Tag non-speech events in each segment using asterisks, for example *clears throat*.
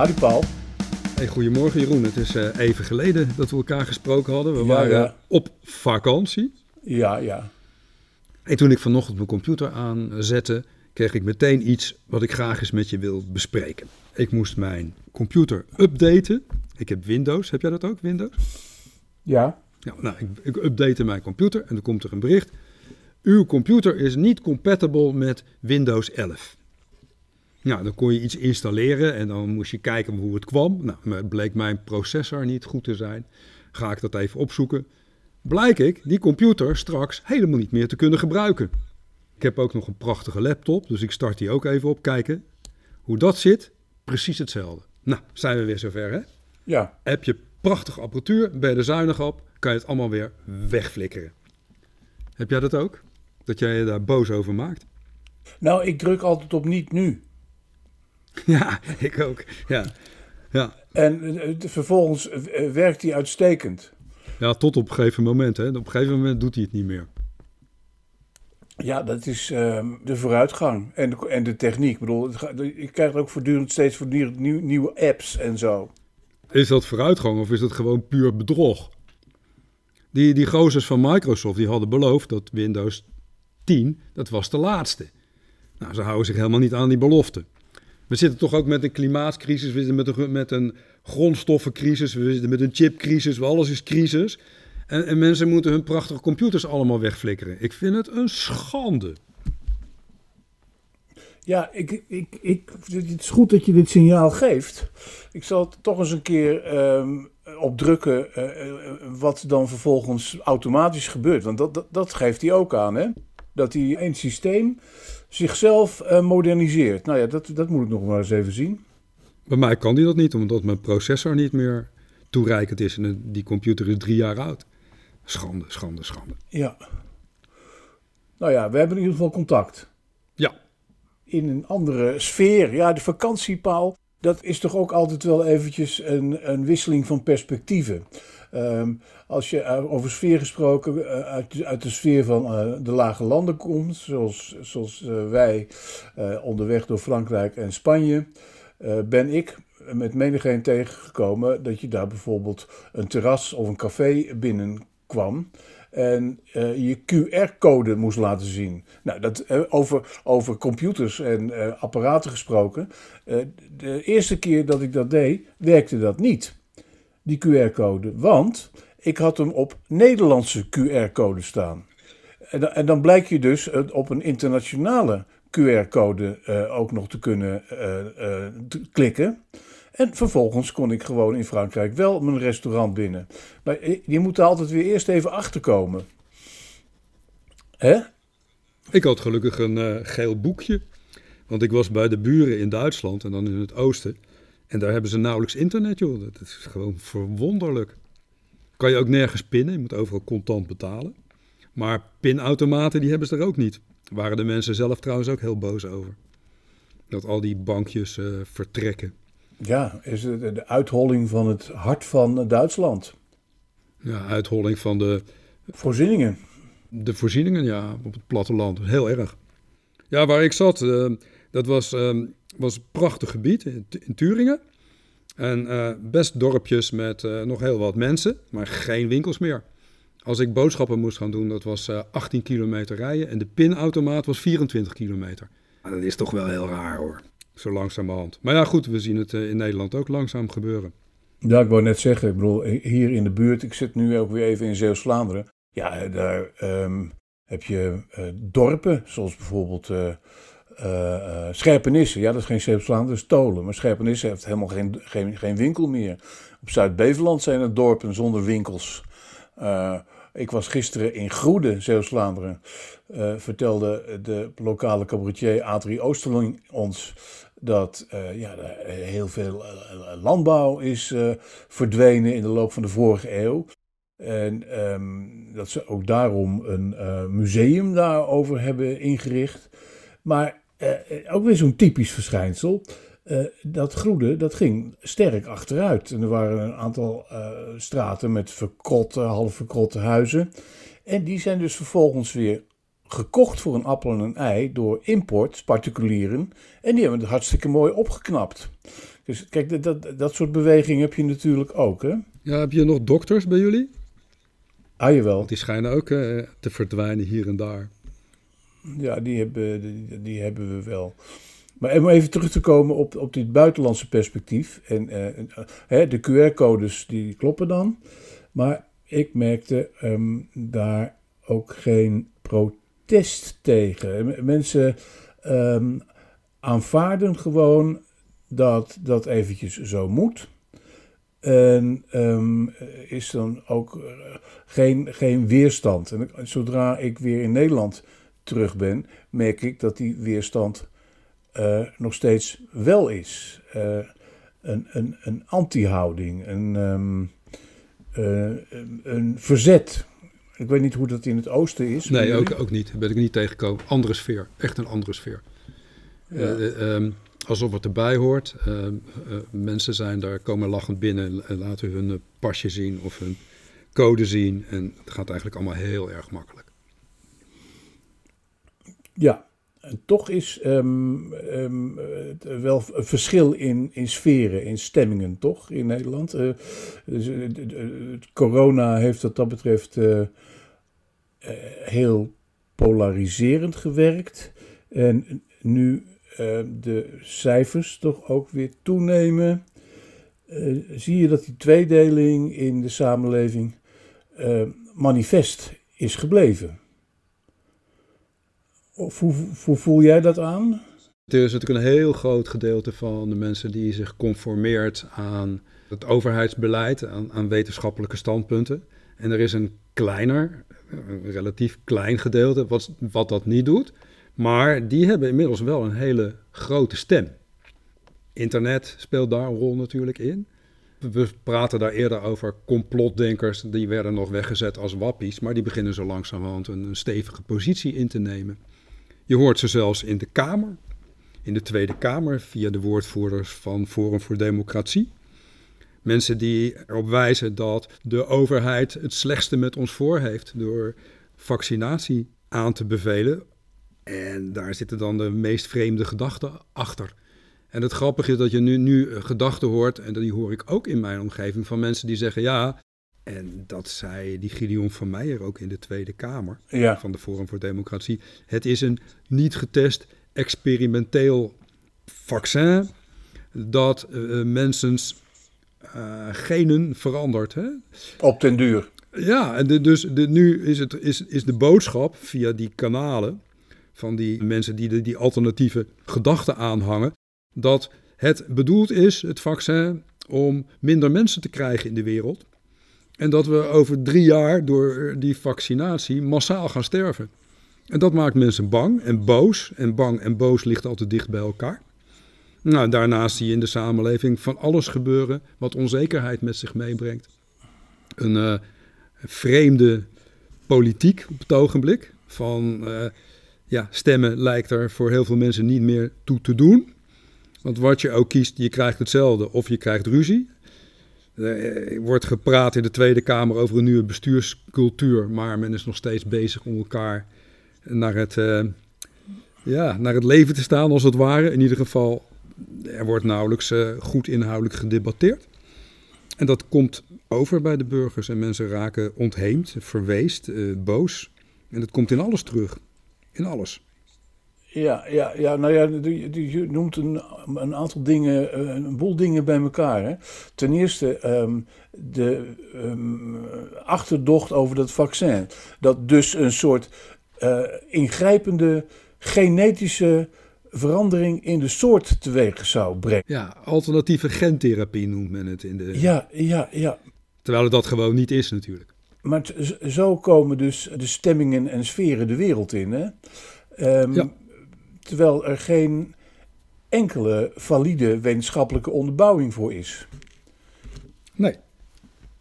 Howdy Paul. Hey, goedemorgen Jeroen. Het is eh, even geleden dat we elkaar gesproken hadden. We Ja, waren ja. op vakantie. Ja, ja. En toen ik vanochtend mijn computer aanzette, kreeg ik meteen iets wat ik graag eens met je wil bespreken. Ik moest mijn computer updaten. Ik heb Windows. Heb jij dat ook, Windows? Ja. Ja, nou, ik, ik update mijn computer en dan komt er een bericht. Uw computer is niet compatible met Windows 11. Nou, dan kon je iets installeren en dan moest je kijken hoe het kwam. Nou, het bleek mijn processor niet goed te zijn. Ga ik dat even opzoeken. Blijk ik die computer straks helemaal niet meer te kunnen gebruiken. Ik heb ook nog een prachtige laptop, dus ik start die ook even op. Kijken hoe dat zit, precies hetzelfde. Nou, zijn we weer zover, hè? Ja. Heb je prachtige apparatuur, ben je er zuinig op, kan je het allemaal weer wegflikkeren. Heb jij dat ook? Dat jij je daar boos over maakt? Nou, ik druk altijd op niet nu. *laughs* Ja, ik ook. Ja, ja. En eh, vervolgens eh, werkt die uitstekend. ja tot op een gegeven moment. Hè. Op een gegeven moment doet hij het niet meer. Ja, dat is ehm, de vooruitgang en de, en de techniek. Ik bedoel, het je krijgt ook voortdurend steeds voortdurend nieuw, nieuwe apps en zo. Is dat vooruitgang of is dat gewoon puur bedrog? Die, die gozers van Microsoft die hadden beloofd dat Windows 10, dat was de laatste. Nou, ze houden zich helemaal niet aan die belofte. We zitten toch ook met een klimaatcrisis, we zitten met een, met een grondstoffencrisis, we zitten met een chipcrisis, alles is crisis. En, en mensen moeten hun prachtige computers allemaal wegflikkeren. Ik vind het een schande. Ja, ik, ik, ik, het is goed dat je dit signaal geeft. Ik zal het toch eens een keer ehm, opdrukken eh, eh, wat dan vervolgens automatisch gebeurt. Want dat, dat, geeft hij ook aan, hè? Dat hij het systeem zichzelf eh, moderniseert. Nou ja, dat, dat moet ik nog maar eens even zien. Bij mij kan die dat niet, omdat mijn processor niet meer toereikend is. En die computer is drie jaar oud. Schande, schande, schande. Ja. Nou ja, we hebben in ieder geval contact. Ja, in een andere sfeer. Ja, de vakantiepaal, dat is toch ook altijd wel eventjes een, een wisseling van perspectieven. Ehm, als je eh, over sfeer gesproken eh, uit, uit de sfeer van eh, de lage landen komt, zoals, zoals wij onderweg door Frankrijk en Spanje, ben ik met menigeen tegengekomen dat je daar bijvoorbeeld een terras of een café binnenkwam en je QR-code moest laten zien. Nou, dat, over, over computers en apparaten gesproken. de eerste keer dat ik dat deed, werkte dat niet, die QR-code. Want ik had hem op Nederlandse QR-code staan. En, dan- en dan blijkt je dus op een internationale QR-code eh, ook nog te kunnen eh, eh, klikken. En vervolgens kon ik gewoon in Frankrijk wel mijn restaurant binnen. Maar je- je moet er altijd weer eerst even achterkomen. Hè? ik had gelukkig een geel boekje. Want ik was bij de buren in Duitsland en dan in het oosten. En daar hebben ze nauwelijks internet, joh. Dat is gewoon verwonderlijk. Kan je ook nergens pinnen, je moet overal contant betalen. Maar pinautomaten, die hebben ze er ook niet. Waren de mensen zelf trouwens ook heel boos over. Dat al die bankjes eh, vertrekken. Ja, is het de uitholling van het hart van Duitsland. Ja, uitholling van de, Voorzieningen. de voorzieningen ja, op het platteland. Heel erg. Ja, waar ik zat, eh, dat was, eh, was een prachtig gebied in, in Turingen. En eh, best dorpjes met eh, nog heel wat mensen, maar geen winkels meer. Als ik boodschappen moest gaan doen, dat was eh 18 kilometer rijden. En de pinautomaat was 24 kilometer. Maar dat is toch wel heel raar hoor. Zo langzamerhand. Maar ja, goed, we zien het in Nederland ook langzaam gebeuren. Ja, ik wou net zeggen, ik bedoel, hier in de buurt, ik zit nu ook weer even in Zeeuws-Vlaanderen. Ja, daar ehm, heb je eh, dorpen, zoals bijvoorbeeld eh eh, eh, Scherpenisse. Ja, dat is geen Zeeuws-Vlaanderen, dat is Tolen. Maar Scherpenisse heeft helemaal geen, geen, geen winkel meer. Op Zuid-Beveland zijn er dorpen zonder winkels. Eh, ik was gisteren in Groede, Zeeuws-Vlaanderen. Vertelde de lokale cabaretier Adrie Oosterling ons dat eh, ja, heel veel landbouw is verdwenen in de loop van de vorige eeuw. En ehm, dat ze ook daarom een museum daarover hebben ingericht. Maar eh, ook weer zo'n typisch verschijnsel. Eh, dat groene, dat ging sterk achteruit. En er waren een aantal eh, straten met verkrotte, half verkrotte huizen. En die zijn dus vervolgens weer gekocht voor een appel en een ei door import, particulieren. En die hebben het hartstikke mooi opgeknapt. Dus kijk, dat, dat, dat soort bewegingen heb je natuurlijk ook, hè? Ja, heb je nog dokters bij jullie? Ah, jawel. Want die schijnen ook eh, te verdwijnen hier en daar. Ja, die hebben, die, hebben we wel. Maar om even terug te komen op, op dit buitenlandse perspectief. En, eh, hè, de QR-codes die kloppen dan. Maar ik merkte ehm, daar ook geen protest tegen. Mensen ehm, aanvaarden gewoon dat dat eventjes zo moet. En ehm, is dan ook eh, geen, geen weerstand. En zodra ik weer in Nederland terug ben, merk ik dat die weerstand eh, nog steeds wel is. Eh, een, een, een anti-houding, een, ehm, eh, een- een verzet. Ik weet niet hoe dat in het oosten is. Nee, ook, ook niet. Daar ben ik niet tegengekomen. Andere sfeer. Echt een andere sfeer. Ja. Eh, eh, ehm, alsof het erbij hoort. Ehm, eh, mensen zijn daar, komen lachend binnen en laten hun pasje zien of hun code zien. En het gaat eigenlijk allemaal heel erg makkelijk. Ja, en toch is ehm, ehm, het wel een verschil in, in sferen, in stemmingen, toch, in Nederland. De- de- het corona heeft wat dat betreft eh, heel polariserend gewerkt. En nu eh, de cijfers toch ook weer toenemen, zie je dat die tweedeling in de samenleving manifest is gebleven. Of hoe, hoe voel jij dat aan? Er is natuurlijk een heel groot gedeelte van de mensen die zich conformeert aan het overheidsbeleid, aan, aan wetenschappelijke standpunten. En er is een kleiner, relatief klein gedeelte wat, wat dat niet doet. Maar die hebben inmiddels wel een hele grote stem. Internet speelt daar een rol natuurlijk in. We praten daar eerder over complotdenkers, die werden nog weggezet als wappies, maar die beginnen zo langzamerhand een stevige positie in te nemen. Je hoort ze zelfs in de Kamer, in de Tweede Kamer, via de woordvoerders van Forum voor Democratie. Mensen die erop wijzen dat de overheid het slechtste met ons voor heeft door vaccinatie aan te bevelen. En daar zitten dan de meest vreemde gedachten achter. En het grappige is dat je nu, nu gedachten hoort, en die hoor ik ook in mijn omgeving, van mensen die zeggen ja. En dat zei die Gideon van Meijer ook in de Tweede Kamer Ja, van de Forum voor Democratie. Het is een niet getest experimenteel vaccin dat eh, mensens eh, genen verandert. Hè? op den duur. Ja, en de, dus de, nu is, het, is, is de boodschap via die kanalen van die mensen die de, die alternatieve gedachten aanhangen, dat het bedoeld is, het vaccin, om minder mensen te krijgen in de wereld. En dat we over drie jaar door die vaccinatie massaal gaan sterven. En dat maakt mensen bang en boos. En bang en boos ligt altijd dicht bij elkaar. Nou, daarnaast zie je in de samenleving van alles gebeuren wat onzekerheid met zich meebrengt. Een eh, vreemde politiek op het ogenblik. Van eh, ja, stemmen lijkt er voor heel veel mensen niet meer toe te doen. Want wat je ook kiest, je krijgt hetzelfde of je krijgt ruzie. Er wordt gepraat in de Tweede Kamer over een nieuwe bestuurscultuur, maar men is nog steeds bezig om elkaar naar het, eh, ja, naar het leven te staan, als het ware. In ieder geval, er wordt nauwelijks eh, goed inhoudelijk gedebatteerd. En dat komt over bij de burgers en mensen raken ontheemd, verweest, eh, boos. En dat komt in alles terug. In alles. Ja, ja, ja, nou ja, je noemt een, een aantal dingen, eh, een boel dingen bij elkaar. Hè. Ten eerste ehm, de ehm, achterdocht over dat vaccin. Dat dus een soort eh, ingrijpende genetische verandering in de soort teweeg zou brengen. Ja, alternatieve gentherapie noemt men het in de. Ja, ja, ja. Terwijl het dat gewoon niet is natuurlijk. Maar zo komen dus de stemmingen en sferen de wereld in. Hè? Ehm, Ja. Terwijl er geen enkele valide wetenschappelijke onderbouwing voor is. Nee.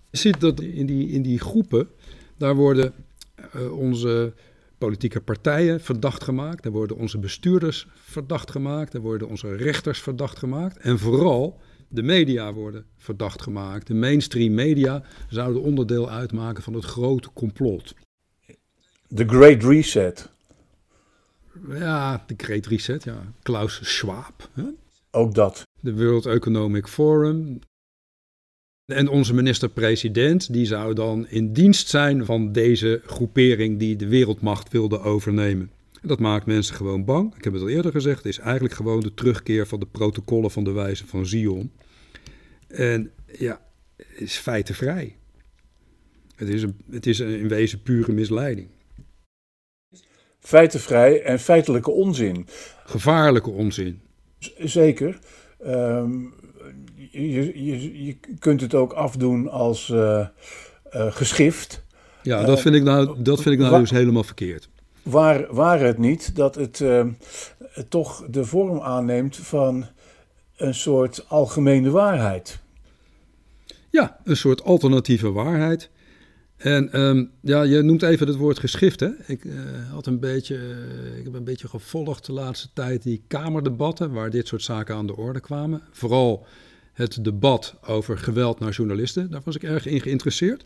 Je ziet dat in die, in die groepen, daar worden eh, onze politieke partijen verdacht gemaakt. Daar worden onze bestuurders verdacht gemaakt. Daar worden onze rechters verdacht gemaakt. En vooral de media worden verdacht gemaakt. De mainstream media zouden onderdeel uitmaken van het grote complot. The Great Reset, Ja, de Great Reset, ja. Klaus Schwab. Hè? ook dat. de World Economic Forum. En onze minister-president, die zou dan in dienst zijn van deze groepering die de wereldmacht wilde overnemen. Dat maakt mensen gewoon bang. Ik heb het al eerder gezegd, het is eigenlijk gewoon de terugkeer van de protocollen van de wijze van Zion. En ja, het is feitenvrij. Het is, een, het is een, in wezen pure misleiding. Feitenvrij en feitelijke onzin. Gevaarlijke onzin. zeker. Ehm, je, je, je kunt het ook afdoen als uh, uh, geschift. Ja, dat vind ik nou, dat vind ik nou dus helemaal verkeerd. Waar, waar het niet dat het uh, toch de vorm aanneemt van een soort algemene waarheid. Ja, een soort alternatieve waarheid. En um, ja, je noemt even het woord geschift. Hè? Ik, uh, had een beetje, uh, ik heb een beetje gevolgd de laatste tijd die Kamerdebatten waar dit soort zaken aan de orde kwamen. Vooral het debat over geweld naar journalisten. Daar was ik erg in geïnteresseerd.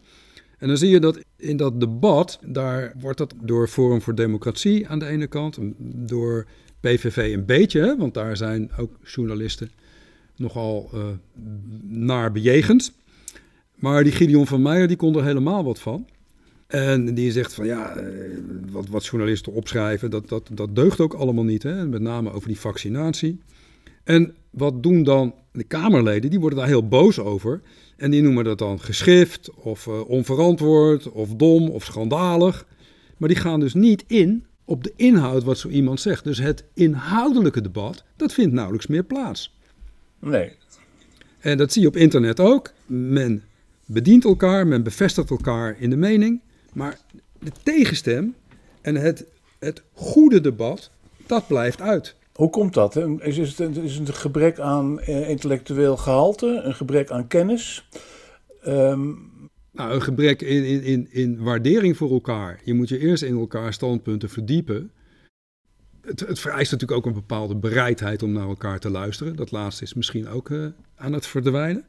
En dan zie je dat in dat debat, daar wordt dat door Forum voor Democratie aan de ene kant, door PVV een beetje, want daar zijn ook journalisten nogal uh, naar bejegend. Maar die Gideon van Meijer, die kon er helemaal wat van. En die zegt van ja, wat, wat journalisten opschrijven, dat, dat, dat deugt ook allemaal niet. Hè? Met name over die vaccinatie. En wat doen dan de Kamerleden? Die worden daar heel boos over. En die noemen dat dan geschift of uh, onverantwoord of dom of schandalig. Maar die gaan dus niet in op de inhoud wat zo iemand zegt. Dus het inhoudelijke debat, dat vindt nauwelijks meer plaats. Nee. En dat zie je op internet ook. Men bedient elkaar, men bevestigt elkaar in de mening. Maar de tegenstem en het, het goede debat, dat blijft uit. Hoe komt dat? Is het, een, is het een gebrek aan eh, intellectueel gehalte, een gebrek aan kennis? Um... Nou, een gebrek in, in, in, in waardering voor elkaar. Je moet je eerst in elkaar standpunten verdiepen. Het, het, vereist natuurlijk ook een bepaalde bereidheid om naar elkaar te luisteren. Dat laatste is misschien ook uh, aan het verdwijnen.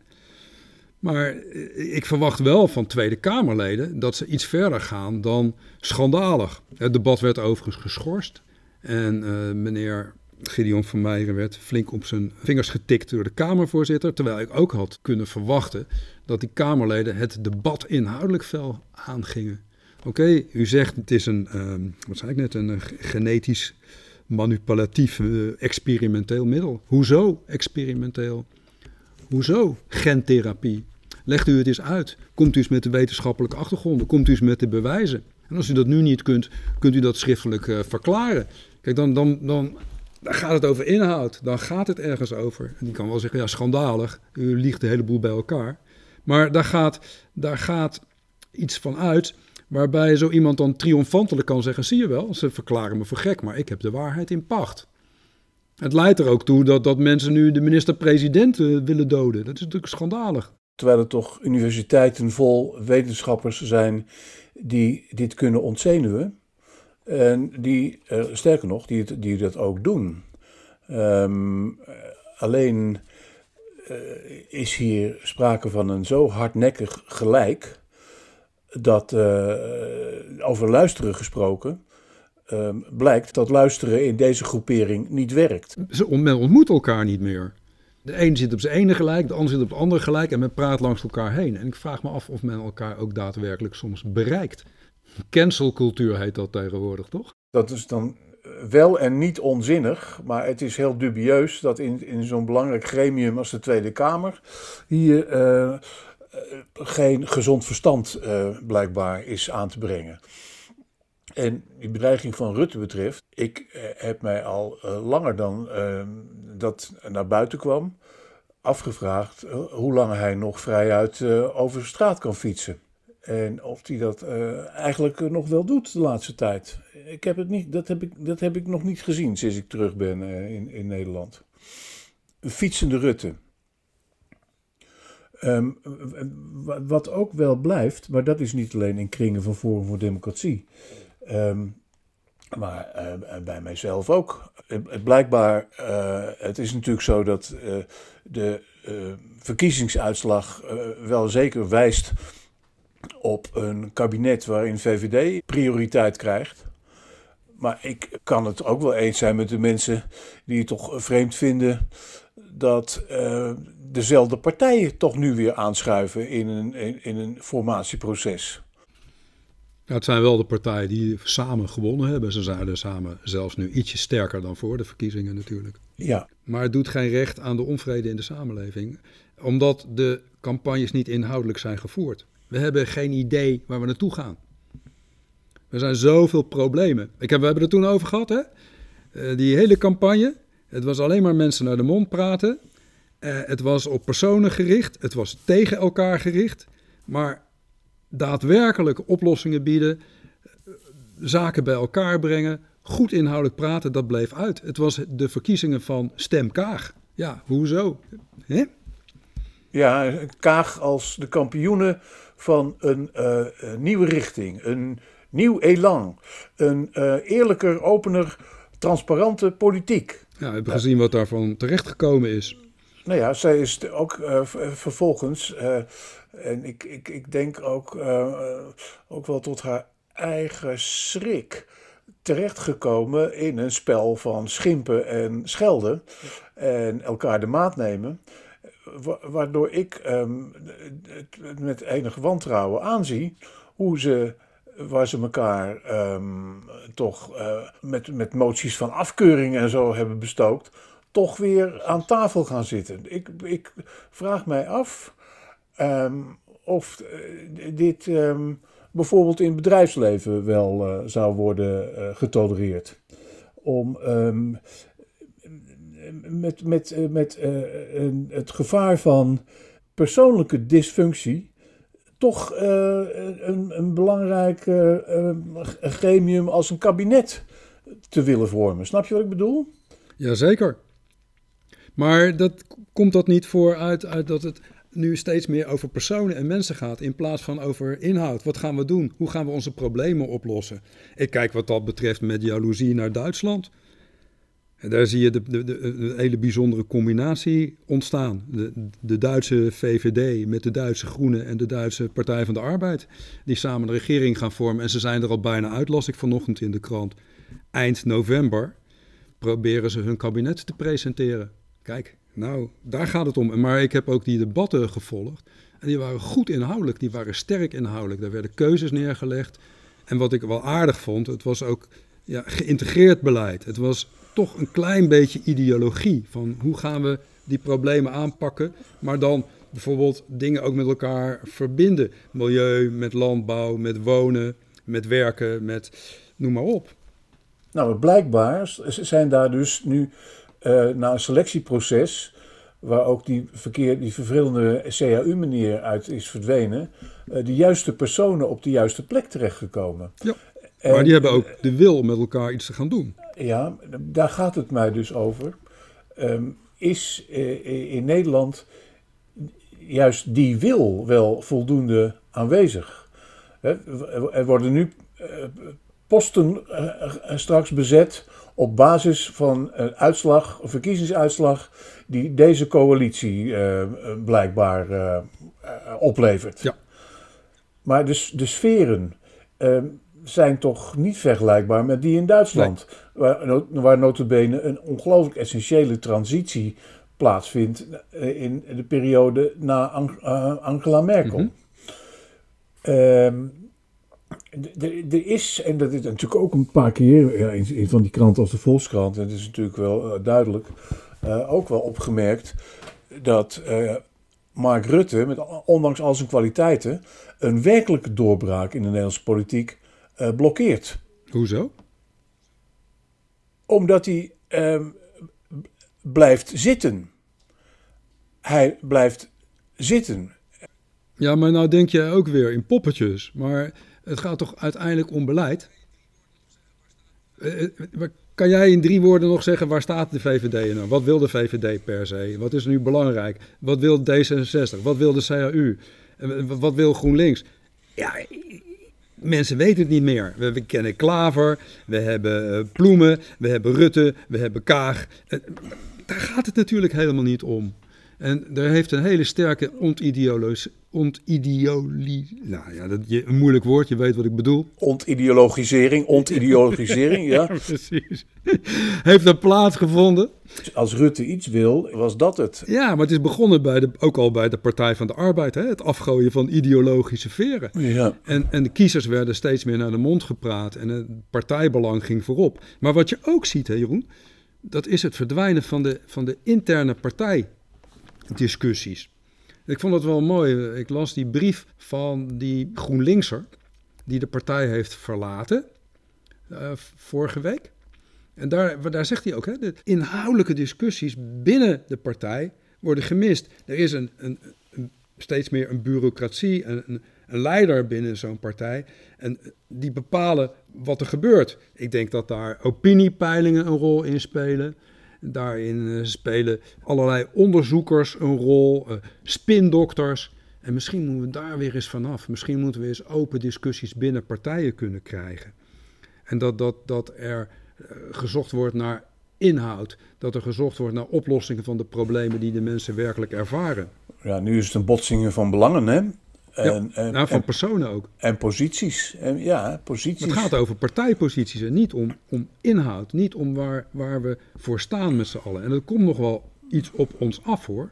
Maar eh, ik verwacht wel van Tweede Kamerleden dat ze iets verder gaan dan schandalig. Het debat werd overigens geschorst. En uh, meneer Gideon van Meijeren werd flink op zijn vingers getikt door de Kamervoorzitter. Terwijl ik ook had kunnen verwachten dat die Kamerleden het debat inhoudelijk fel aangingen. Oké, u zegt het is een, uh, wat zei ik net, een genetisch manipulatief experimenteel middel. Hoezo experimenteel? Hoezo gentherapie? Legt u het eens uit. Komt u eens met de wetenschappelijke achtergronden. Komt u eens met de bewijzen. En als u dat nu niet kunt, kunt u dat schriftelijk uh, verklaren. Kijk, dan, dan, dan, dan gaat het over inhoud. Dan gaat het ergens over. En die kan wel zeggen, ja, schandalig. U liegt de hele boel bij elkaar. Maar daar gaat, daar gaat iets van uit waarbij zo iemand dan triomfantelijk kan zeggen... zie je wel, ze verklaren me voor gek, maar ik heb de waarheid in pacht. Het leidt er ook toe dat, dat mensen nu de minister-president uh, willen doden. Dat is natuurlijk schandalig. Terwijl er toch universiteiten vol wetenschappers zijn die dit kunnen ontzenuwen. En die, uh, sterker nog, die, die dat ook doen. Um, alleen uh, is hier sprake van een zo hardnekkig gelijk. dat uh, over luisteren gesproken. Ehm, blijkt dat luisteren in deze groepering niet werkt. Men ontmoet elkaar niet meer. De een zit op zijn ene gelijk, de ander zit op het andere gelijk en men praat langs elkaar heen. En ik vraag me af of men elkaar ook daadwerkelijk soms bereikt. Cancelcultuur heet dat tegenwoordig, toch? Dat is dan wel en niet onzinnig, maar het is heel dubieus dat in, in zo'n belangrijk gremium als de Tweede Kamer hier uh, geen gezond verstand uh, blijkbaar is aan te brengen. En die bedreiging van Rutte betreft, ik eh, heb mij al uh, langer dan uh, dat naar buiten kwam, afgevraagd hoe lang hij nog vrijuit over de straat kan fietsen. En of hij dat eigenlijk nog wel doet de laatste tijd. Ik heb het niet, dat, heb ik, dat heb ik nog niet gezien sinds ik terug ben in, in Nederland. Fietsende Rutte. Um, wat ook wel blijft, maar dat is niet alleen in kringen van Forum voor Democratie. Um, maar uh, bij mijzelf ook. Uh, blijkbaar, uh, het is natuurlijk zo dat de verkiezingsuitslag wel zeker wijst op een kabinet waarin VVD prioriteit krijgt. Maar ik kan het ook wel eens zijn met de mensen die het toch vreemd vinden dat dezelfde partijen toch nu weer aanschuiven in een, in een formatieproces. Ja, het zijn wel de partijen die samen gewonnen hebben. Ze zijn samen zelfs nu ietsje sterker dan voor de verkiezingen natuurlijk. Ja. Maar het doet geen recht aan de onvrede in de samenleving, omdat de campagnes niet inhoudelijk zijn gevoerd. We hebben geen idee waar we naartoe gaan. Er zijn zoveel problemen. Ik heb, we hebben het toen over gehad, hè? Uh, die hele campagne. Het was alleen maar mensen naar de mond praten. Uh, het was op personen gericht. Het was tegen elkaar gericht. Maar daadwerkelijk oplossingen bieden, zaken bij elkaar brengen, goed inhoudelijk praten, dat bleef uit. Het was de verkiezingen van Stem Kaag. Ja, hoezo? Ja, Kaag als de kampioenen van een uh, nieuwe richting, een nieuw elan, een uh, eerlijker, opener, transparante politiek. Ja, we hebben gezien wat daarvan terechtgekomen is. Nou ja, zij is ook vervolgens en ik, ik, ik denk ook, uh, ook wel tot haar eigen schrik terechtgekomen in een spel van schimpen en schelden en elkaar de maat nemen. Waardoor ik um, het met enig wantrouwen aanzie hoe ze, waar ze elkaar um, toch uh, met, met moties van afkeuring en zo hebben bestookt, toch weer aan tafel gaan zitten. Ik, ik vraag mij af Um, of uh, dit um, bijvoorbeeld in het bedrijfsleven wel uh, zou worden uh, getolereerd. Om um, met, met, met het gevaar van persoonlijke dysfunctie toch een, een belangrijk gremium als een kabinet te willen vormen. Snap je wat ik bedoel? Jazeker. Maar dat, komt dat niet voor uit, uit dat het nu steeds meer over personen en mensen gaat in plaats van over inhoud. Wat gaan we doen? Hoe gaan we onze problemen oplossen? Ik kijk wat dat betreft met jaloezie naar Duitsland. En daar zie je de, de, de, hele bijzondere combinatie ontstaan. De, de Duitse VVD met de Duitse Groenen en de Duitse Partij van de Arbeid. Die samen een regering gaan vormen. En ze zijn er al bijna uit, las ik vanochtend in de krant. Eind november proberen ze hun kabinet te presenteren. Kijk, nou, daar gaat het om. Maar ik heb ook die debatten gevolgd. En die waren goed inhoudelijk, die waren sterk inhoudelijk. Daar werden keuzes neergelegd. En wat ik wel aardig vond, het was ook ja, geïntegreerd beleid. Het was toch een klein beetje ideologie van hoe gaan we die problemen aanpakken, maar dan bijvoorbeeld dingen ook met elkaar verbinden. Milieu, met landbouw, met wonen, met werken, met noem maar op. Nou, blijkbaar zijn daar dus nu uh, na een selectieproces, waar ook die, verkeer, die vervelende CAU-manier uit is verdwenen, uh, de juiste personen op de juiste plek terechtgekomen. Ja, maar die hebben ook de wil om met elkaar iets te gaan doen. Ja, daar gaat het mij dus over. Um, is uh, in Nederland juist die wil wel voldoende aanwezig? Er worden nu posten straks bezet op basis van een uitslag, een verkiezingsuitslag die deze coalitie uh, blijkbaar uh, oplevert. Ja. Maar de, de sferen uh, zijn toch niet vergelijkbaar met die in Duitsland, nee. waar, waar notabene een ongelooflijk essentiële transitie plaatsvindt in de periode na Angela Merkel. Mm -hmm er is, en dat is natuurlijk ook een paar keer ja, in, van die kranten als de Volkskrant, en dat is natuurlijk wel uh, duidelijk, uh, ook wel opgemerkt dat uh, Mark Rutte, met, ondanks al zijn kwaliteiten, een werkelijke doorbraak in de Nederlandse politiek blokkeert. Hoezo? Omdat hij ehm, blijft zitten. Hij blijft zitten. Ja, maar nou denk je ook weer in poppetjes. Maar het gaat toch uiteindelijk om beleid? Eh, eh, kan jij in drie woorden nog zeggen waar staat de VVD nou? Wat wil de VVD per se? Wat is nu belangrijk? Wat wil D66? Wat wil de CAU? Wat wil GroenLinks? Ja, mensen weten het niet meer. We, kennen Klaver, we hebben uh, Ploemen, we hebben Rutte, we hebben Kaag. daar gaat het natuurlijk helemaal niet om. En er heeft een hele sterke ontideoli... Nou ja, dat, je, een moeilijk woord, je weet wat ik bedoel. Ontideologisering, ontideologisering, *laughs* ja. Precies. Heeft er plaatsgevonden. Als Rutte iets wil, was dat het. Ja, maar het is begonnen bij de, ook al bij de Partij van de Arbeid. Hè? Het afgooien van ideologische veren. Ja. En, en de kiezers werden steeds meer naar de mond gepraat. En het partijbelang ging voorop. Maar wat je ook ziet, hè, Jeroen... dat is het verdwijnen van de, van de interne partijdiscussies. Ik vond het wel mooi. Ik las die brief van die GroenLinkser... die de partij heeft verlaten uh, vorige week. En daar, daar zegt hij ook, hè, de inhoudelijke discussies binnen de partij worden gemist. Er is een, een, een steeds meer een bureaucratie, een, een, een leider binnen zo'n partij. En die bepalen wat er gebeurt. Ik denk dat daar opiniepeilingen een rol in spelen. Daarin uh, spelen allerlei onderzoekers een rol, uh, spindokters. En misschien moeten we daar weer eens vanaf. Misschien moeten we eens open discussies binnen partijen kunnen krijgen. En dat, dat, dat er uh, gezocht wordt naar inhoud. Dat er gezocht wordt naar oplossingen van de problemen die de mensen werkelijk ervaren. Ja, nu is het een botsingen van belangen, hè? En, ja, nou, van en, personen ook. En posities. En, ja, posities. Het gaat over partijposities en niet om, om inhoud. Niet om waar, waar we voor staan met z'n allen. En er komt nog wel iets op ons af hoor.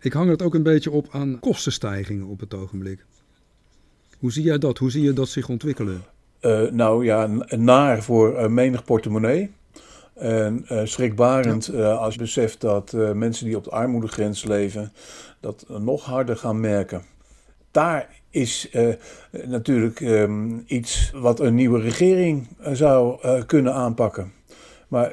Ik hang het ook een beetje op aan kostenstijgingen op het ogenblik. Hoe zie jij dat? Hoe zie je dat zich ontwikkelen? Uh, nou ja, naar voor uh, menig portemonnee. En uh, schrikbarend ja. als je beseft dat mensen die op de armoedegrens leven, dat nog harder gaan merken daar is uh, natuurlijk um, iets wat een nieuwe regering zou uh, kunnen aanpakken. Maar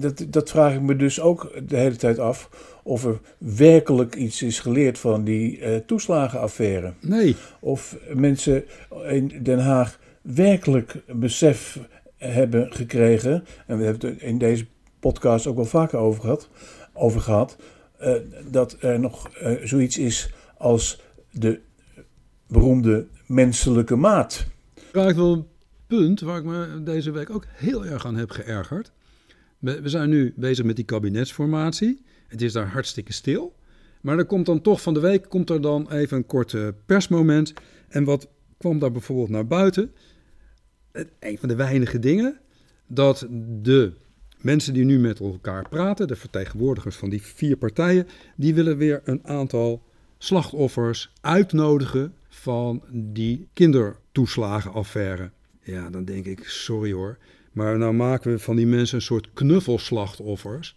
dat, dat vraag ik me dus ook de hele tijd af. Of er werkelijk iets is geleerd van die uh, toeslagenaffaire. Nee. Of mensen in Den Haag werkelijk besef hebben gekregen. En we hebben het in deze podcast ook wel vaker over gehad. Over gehad dat er nog zoiets is als de beroemde menselijke maat. Raakt wel een punt waar ik me deze week ook heel erg aan heb geërgerd. We zijn nu bezig met die kabinetsformatie. Het is daar hartstikke stil. Maar er komt dan toch van de week komt er dan even een kort persmoment. En wat kwam daar bijvoorbeeld naar buiten? Een van de weinige dingen dat de mensen die nu met elkaar praten, de vertegenwoordigers van die vier partijen, die willen weer een aantal slachtoffers uitnodigen van die kindertoeslagenaffaire. Ja, dan denk ik, sorry hoor, maar nou maken we van die mensen een soort knuffelslachtoffers.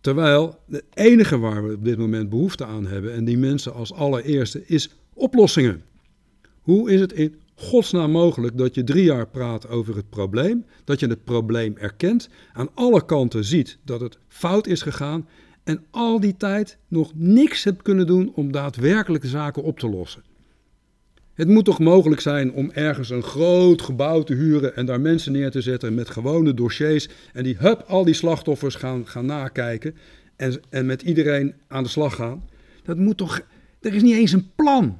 Terwijl het enige waar we op dit moment behoefte aan hebben, en die mensen als allereerste, is oplossingen. Hoe is het in godsnaam mogelijk dat je drie jaar praat over het probleem, dat je het probleem erkent, aan alle kanten ziet dat het fout is gegaan en al die tijd nog niks hebt kunnen doen om daadwerkelijk de zaken op te lossen. Het moet toch mogelijk zijn om ergens een groot gebouw te huren en daar mensen neer te zetten met gewone dossiers en die hup, al die slachtoffers gaan, gaan nakijken en, en met iedereen aan de slag gaan. Dat moet toch, er is niet eens een plan.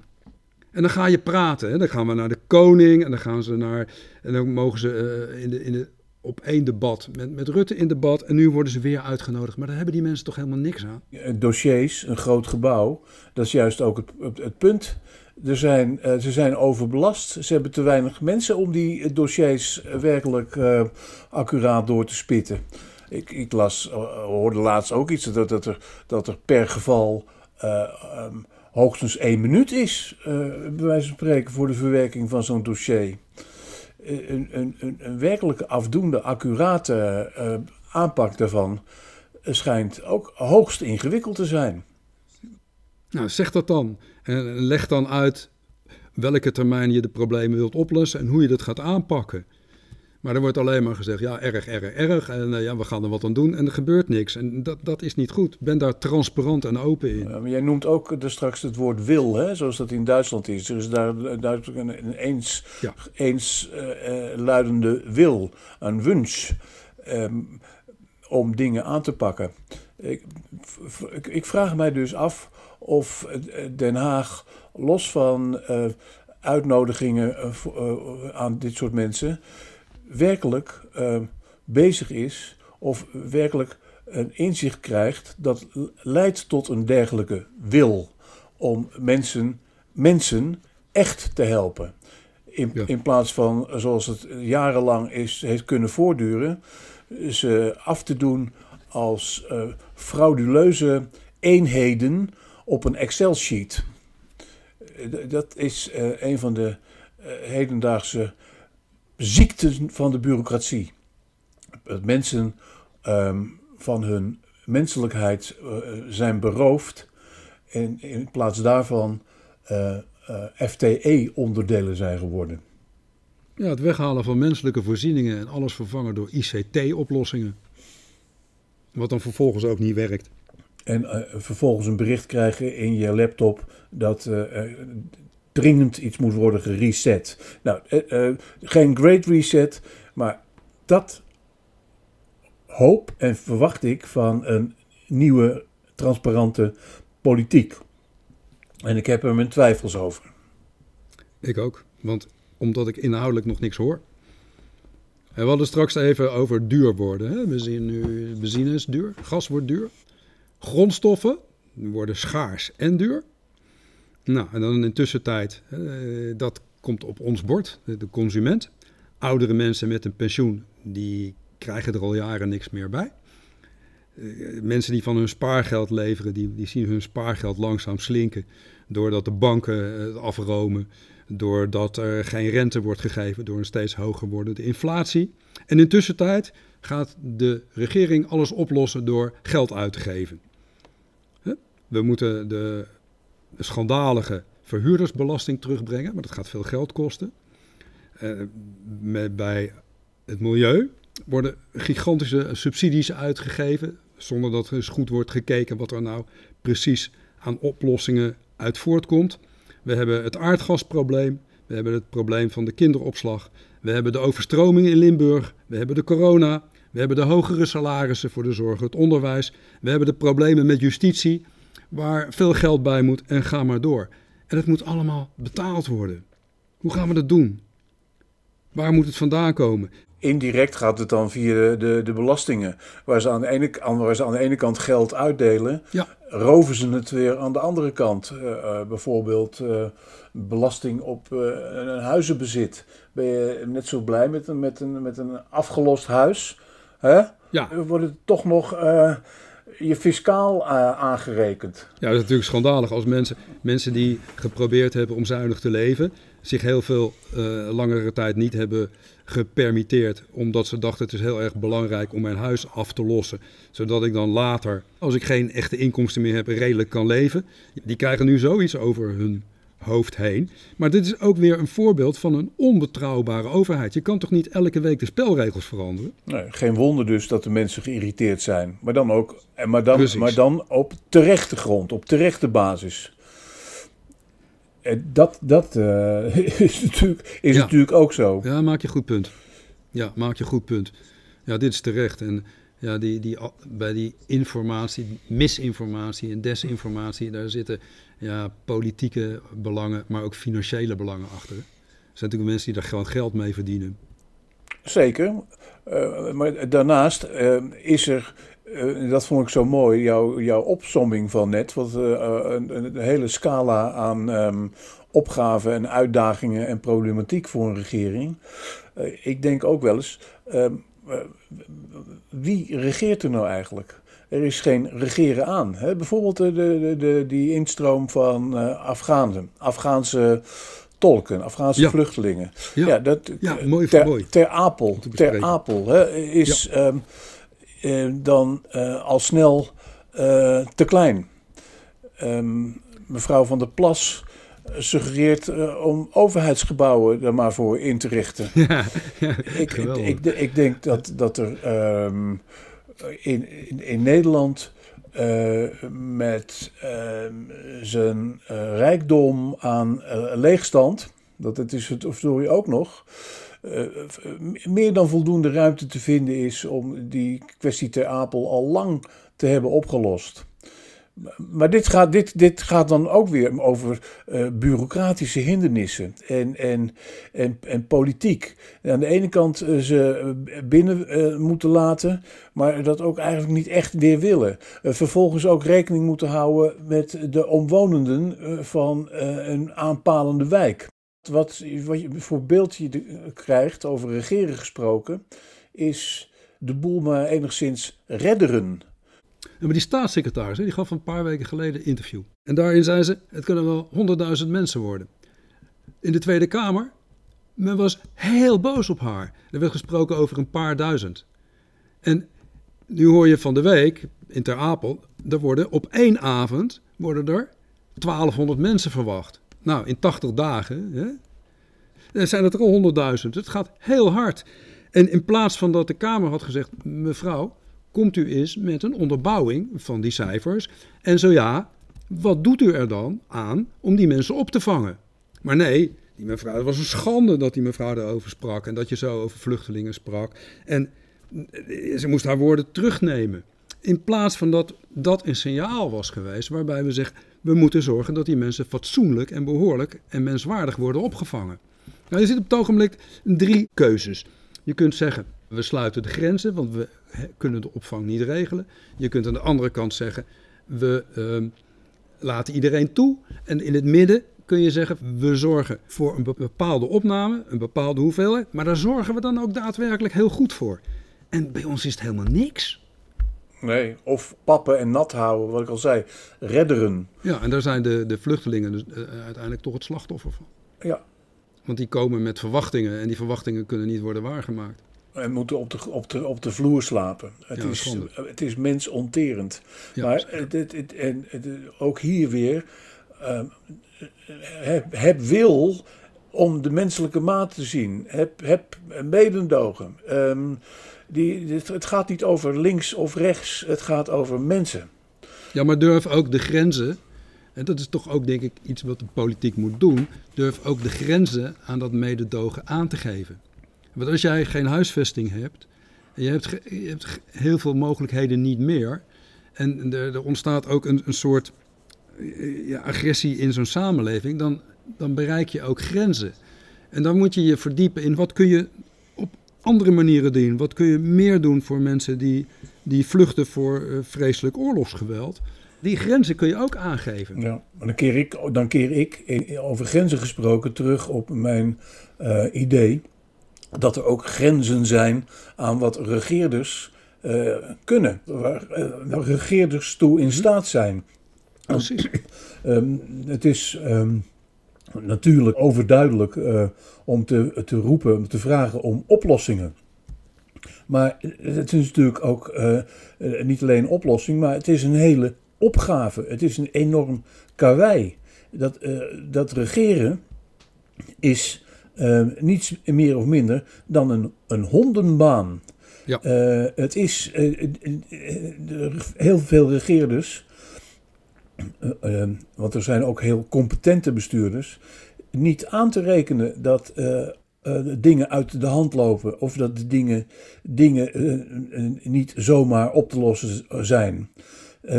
En dan ga je praten. Hè? Dan gaan we naar de koning en dan gaan ze naar. En dan mogen ze uh, in, de, in de op één debat met, met Rutte in debat en nu worden ze weer uitgenodigd. Maar daar hebben die mensen toch helemaal niks aan? Dossiers, een groot gebouw, dat is juist ook het, het, punt. Er zijn, uh, ze zijn overbelast. Ze hebben te weinig mensen om die dossiers werkelijk uh, accuraat door te spitten. Ik, ik las, hoorde laatst ook iets dat, dat, er, dat er per geval um, hoogstens één minuut is, bij wijze van spreken, voor de verwerking van zo'n dossier een, een, een, werkelijke afdoende, accurate uh, aanpak daarvan schijnt ook hoogst ingewikkeld te zijn. Nou, zeg dat dan. En leg dan uit welke termijn je de problemen wilt oplossen en hoe je dat gaat aanpakken. Maar er wordt alleen maar gezegd, ja, erg, erg, erg. En uh, ja, we gaan er wat aan doen en er gebeurt niks. En dat, dat is niet goed. Ben daar transparant en open in. Ja, maar jij noemt ook er straks het woord wil, hè, zoals dat in Duitsland is. Er is daar duidelijk een, een eens, ja. eens uh, uh, luidende wil, een wens um, om dingen aan te pakken. Ik, ik, vraag mij dus af of Den Haag, los van uitnodigingen aan dit soort mensen werkelijk uh, bezig is of werkelijk een inzicht krijgt dat leidt tot een dergelijke wil om mensen, mensen echt te helpen. In, Ja. in plaats van zoals het jarenlang is, heeft kunnen voortduren, ze af te doen als eh, frauduleuze eenheden op een Excel-sheet. Eh, Dat is eh, een van de hedendaagse ziekten van de bureaucratie. Dat mensen ehm, van hun menselijkheid eh, zijn beroofd en in plaats daarvan eh, eh, FTE-onderdelen zijn geworden. Ja, het weghalen van menselijke voorzieningen en alles vervangen door ICT-oplossingen. Wat dan vervolgens ook niet werkt. En vervolgens een bericht krijgen in je laptop dat dringend iets moet worden gereset. Nou, eh, eh, geen great reset, maar dat hoop en verwacht ik van een nieuwe, transparante politiek. En ik heb er mijn twijfels over. Ik ook, want omdat ik inhoudelijk nog niks hoor. En we hadden straks even over duur worden. Hè? We zien nu benzine is duur, gas wordt duur. Grondstoffen worden schaars en duur. Nou, en dan in tussentijd, eh, dat komt op ons bord, de consument. Oudere mensen met een pensioen, die krijgen er al jaren niks meer bij. Eh, mensen die van hun spaargeld leveren, die, die zien hun spaargeld langzaam slinken. Doordat de banken het afromen, doordat er geen rente wordt gegeven, door een steeds hoger wordende inflatie. En in tussentijd gaat de regering alles oplossen door geld uit te geven. We moeten de schandalige verhuurdersbelasting terugbrengen, maar dat gaat veel geld kosten. Eh, met, bij het milieu worden gigantische subsidies uitgegeven, zonder dat er eens goed wordt gekeken wat er nou precies aan oplossingen uit voortkomt. We hebben het aardgasprobleem, we hebben het probleem van de kinderopslag, we hebben de overstroming in Limburg, we hebben de corona, we hebben de hogere salarissen voor de zorg, het onderwijs, we hebben de problemen met justitie, waar veel geld bij moet en ga maar door. En het moet allemaal betaald worden. Hoe gaan we dat doen? Waar moet het vandaan komen? Indirect gaat het dan via de, de, de belastingen. Waar ze, aan de ene, waar ze aan de ene kant geld uitdelen, Ja. roven ze het weer aan de andere kant. Eh, eh, bijvoorbeeld eh, belasting op een huizenbezit. Ben je net zo blij met een, met een, met een afgelost huis? Hè? Ja, wordt het toch nog je fiscaal eh, aangerekend. Ja, dat is natuurlijk schandalig als mensen, mensen die geprobeerd hebben om zuinig te leven, zich heel veel eh, langere tijd niet hebben gepermitteerd, omdat ze dachten het is heel erg belangrijk om mijn huis af te lossen, zodat ik dan later, als ik geen echte inkomsten meer heb, redelijk kan leven. Die krijgen nu zoiets over hun hoofd heen. Maar dit is ook weer een voorbeeld van een onbetrouwbare overheid. Je kan toch niet elke week de spelregels veranderen? Nee, geen wonder dus dat de mensen geïrriteerd zijn. Maar dan ook maar dan, Precies. maar dan op terechte grond, op terechte basis. Dat dat eh, *laughs* is, natuurlijk, is Ja. natuurlijk ook zo. Ja, maak je goed punt. Ja, maak je goed punt. Ja, dit is terecht. En ja, die, die, bij die informatie, misinformatie en desinformatie, daar zitten ja, politieke belangen, maar ook financiële belangen achter. Er zijn natuurlijk mensen die daar gewoon geld mee verdienen. Zeker. Eh, maar daarnaast eh, is er, eh, dat vond ik zo mooi, jouw, opsomming van net. Wat, een, een hele scala aan ehm, opgaven en uitdagingen en problematiek voor een regering. Ik denk ook wel eens, ehm, eh, wie regeert er nou eigenlijk? Er is geen regeren aan. Hè? Bijvoorbeeld de, de, de, die instroom van eh Afghanen, Afghaanse tolken, Afghaanse Ja. vluchtelingen. Ja, dat, Ja, mooi ter, mooi. ter Apel, te ter. Apel hè, is ehm, eh, dan eh, al snel eh, te klein. Ehm, mevrouw van der Plas suggereert eh, om overheidsgebouwen er maar voor in te richten. *laughs* Ja, ja Ik, ik, ik denk dat, dat er ehm, in, in, in Nederland eh, met ehm, zijn eh, rijkdom aan leegstand, dat het is het verdorie ook nog, meer dan voldoende ruimte te vinden is om die kwestie ter Apel al lang te hebben opgelost. Maar dit gaat, dit, dit gaat dan ook weer over uh, bureaucratische hindernissen en, en, en, en politiek. aan de ene kant uh, ze binnen uh, moeten laten, maar dat ook eigenlijk niet echt weer willen. vervolgens ook rekening moeten houden met de omwonenden van een aanpalende wijk. Wat, wat je voor je krijgt, over regeren gesproken, is de boel maar enigszins redderen. Maar die staatssecretaris die gaf een paar weken geleden een interview. En daarin zei ze: het kunnen wel honderdduizend mensen worden. In de Tweede Kamer, men was heel boos op haar. Er werd gesproken over een paar duizend. En nu hoor je van de week in Ter Apel, er worden op één avond worden er 1200 mensen verwacht. Nou, in 80 dagen hè, zijn het er al 100.000. Het gaat heel hard. En in plaats van dat de Kamer had gezegd: mevrouw, komt u eens met een onderbouwing van die cijfers? En zo ja, wat doet u er dan aan om die mensen op te vangen? Maar nee, die mevrouw, het was een schande dat die mevrouw daarover sprak en dat je zo over vluchtelingen sprak. En ze moest haar woorden terugnemen. In plaats van dat dat een signaal was geweest waarbij we zeggen: we moeten zorgen dat die mensen fatsoenlijk en behoorlijk en menswaardig worden opgevangen. Nou, je zit op het ogenblik drie keuzes. Je kunt zeggen, we sluiten de grenzen, want we kunnen de opvang niet regelen. Je kunt aan de andere kant zeggen, we uh, laten iedereen toe. En in het midden kun je zeggen, we zorgen voor een bepaalde opname, een bepaalde hoeveelheid. Maar daar zorgen we dan ook daadwerkelijk heel goed voor. En bij ons is het helemaal niks. Nee, of pappen en nat houden, wat ik al zei. Redderen. Ja, en daar zijn de, de vluchtelingen dus, uh, uiteindelijk toch het slachtoffer van. Ja, want die komen met verwachtingen en die verwachtingen kunnen niet worden waargemaakt. En moeten op de, op de, op de vloer slapen. Het, ja, is, het is mensonterend. Ja, maar het, het, het, en ook hier weer, uh, heb, heb, wil om de menselijke maat te zien. Heb, heb medendogen. Um, die, het gaat niet over links of rechts, het gaat over mensen. Ja, maar durf ook de grenzen en dat is toch ook, denk ik, iets wat de politiek moet doen. Durf ook de grenzen aan dat mededogen aan te geven. Want als jij geen huisvesting hebt, en je hebt, heel veel mogelijkheden niet meer. En er, er ontstaat ook een, een soort eh, ja, agressie in zo'n samenleving, dan, dan bereik je ook grenzen. En dan moet je je verdiepen in wat kun je op andere manieren doen. Wat kun je meer doen voor mensen die, die vluchten voor uh, vreselijk oorlogsgeweld. Die grenzen kun je ook aangeven. Ja, maar dan keer ik, dan keer ik over grenzen gesproken terug op mijn uh, idee dat er ook grenzen zijn aan wat regeerders uh, kunnen, waar uh, regeerders toe in mhm. staat zijn. Precies. um, het is um, natuurlijk overduidelijk uh, om te, te roepen, om te vragen om oplossingen. Maar het is natuurlijk ook niet alleen een oplossing, maar het is een hele opgave. Het is een enorm karwei. Dat, dat regeren is uh, niets meer of minder dan een, een hondenbaan. Ja. Uh, het is heel veel regeerders, want er zijn ook heel competente bestuurders, niet aan te rekenen dat dingen uit de hand lopen of dat de dingen, dingen niet zomaar op te lossen zijn.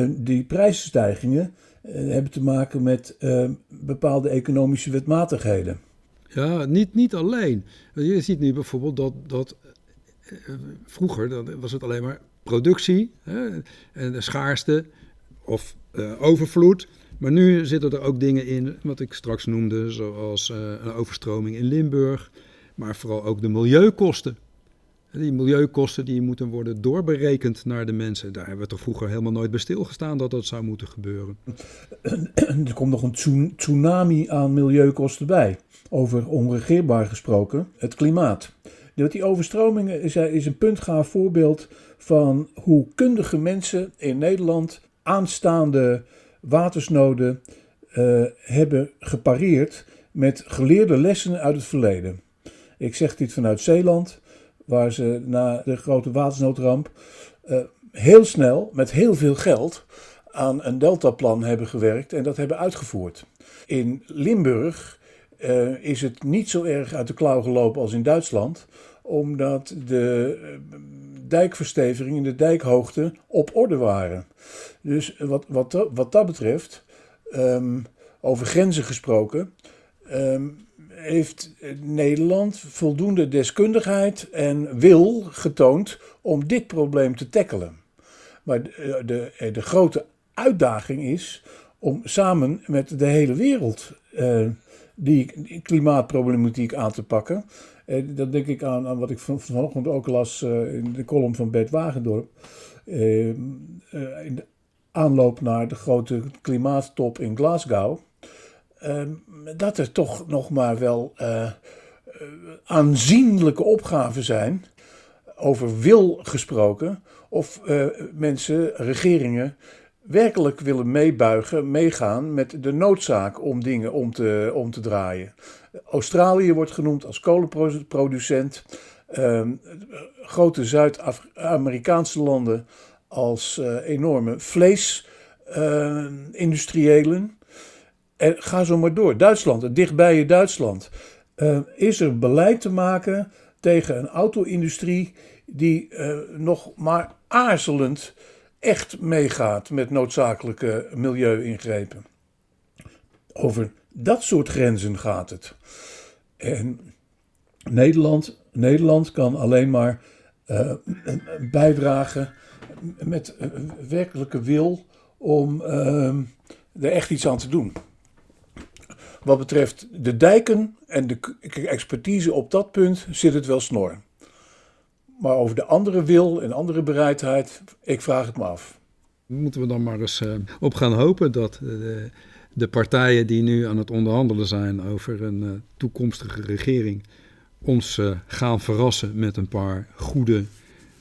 Die prijsstijgingen hebben te maken met uh, bepaalde economische wetmatigheden. Ja, niet, niet alleen. Je ziet nu bijvoorbeeld dat, dat vroeger dan was het alleen maar productie hè, en de schaarste of overvloed. Maar nu zitten er ook dingen in, wat ik straks noemde, zoals een overstroming in Limburg, maar vooral ook de milieukosten. Die milieukosten die moeten worden doorberekend naar de mensen. Daar hebben we toch vroeger helemaal nooit bij stilgestaan dat dat zou moeten gebeuren. *clears throat* Er komt nog een tsunami aan milieukosten bij. Over onregeerbaar gesproken, het klimaat. Die overstromingen is, is een puntgaaf voorbeeld van hoe kundige mensen in Nederland aanstaande watersnoden uh, hebben gepareerd met geleerde lessen uit het verleden. Ik zeg dit vanuit Zeeland waar ze na de grote watersnoodramp uh, heel snel met heel veel geld aan een deltaplan hebben gewerkt en dat hebben uitgevoerd. In Limburg uh, is het niet zo erg uit de klauw gelopen als in Duitsland, omdat de eh, dijkversteviging de dijkhoogte op orde waren. Dus wat, wat, wat dat betreft, ehm, over grenzen gesproken, ehm, heeft Nederland voldoende deskundigheid en wil getoond om dit probleem te tackelen. Maar de, de, de grote uitdaging is om samen met de hele wereld eh, die klimaatproblematiek aan te pakken. Eh, dat denk ik aan, aan wat ik van, vanochtend ook las eh, in de column van Bert Wagendorp. Eh, eh, in de aanloop naar de grote klimaattop in Glasgow. Eh, dat er toch nog maar wel eh, eh, aanzienlijke opgaven zijn, over wil gesproken, of eh, mensen, regeringen, werkelijk willen meebuigen, meegaan met de noodzaak om dingen om te, om te draaien. Australië wordt genoemd als kolenproducent. Ehm, grote Zuid-Amerikaanse landen als enorme vleesindustriëlen. En ga zo maar door. Duitsland, het dichtbij je Duitsland. Eh, is er beleid te maken tegen een auto-industrie die eh, nog maar aarzelend echt meegaat met noodzakelijke milieu-ingrepen. Over dat soort grenzen gaat het. En Nederland, Nederland kan alleen maar eh, bijdragen met werkelijke wil om er echt iets aan te doen. Wat betreft de dijken en de expertise op dat punt zit het wel snor. Maar over de andere wil en andere bereidheid, ik vraag het me af. Moeten we dan maar eens eh, op gaan hopen dat eh, de, partijen die nu aan het onderhandelen zijn over een eh, toekomstige regering ons gaan verrassen met een paar goede,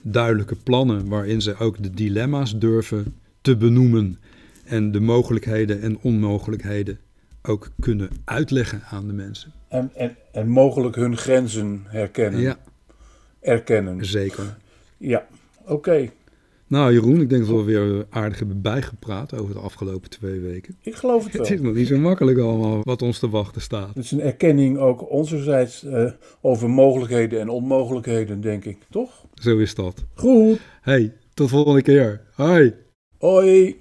duidelijke plannen waarin ze ook de dilemma's durven te benoemen en de mogelijkheden en onmogelijkheden ook kunnen uitleggen aan de mensen. En, en, en mogelijk hun grenzen herkennen, Ja, erkennen. zeker. Ja, oké. Nou Jeroen, ik denk dat we weer aardig hebben bijgepraat over de afgelopen twee weken. Ik geloof het *laughs* Het is wel. nog niet zo makkelijk allemaal wat ons te wachten staat. Het is een erkenning ook onzerzijds eh, over mogelijkheden en onmogelijkheden, denk ik. Toch? Zo is dat. Goed. Hey, tot volgende keer. Hoi. Hoi.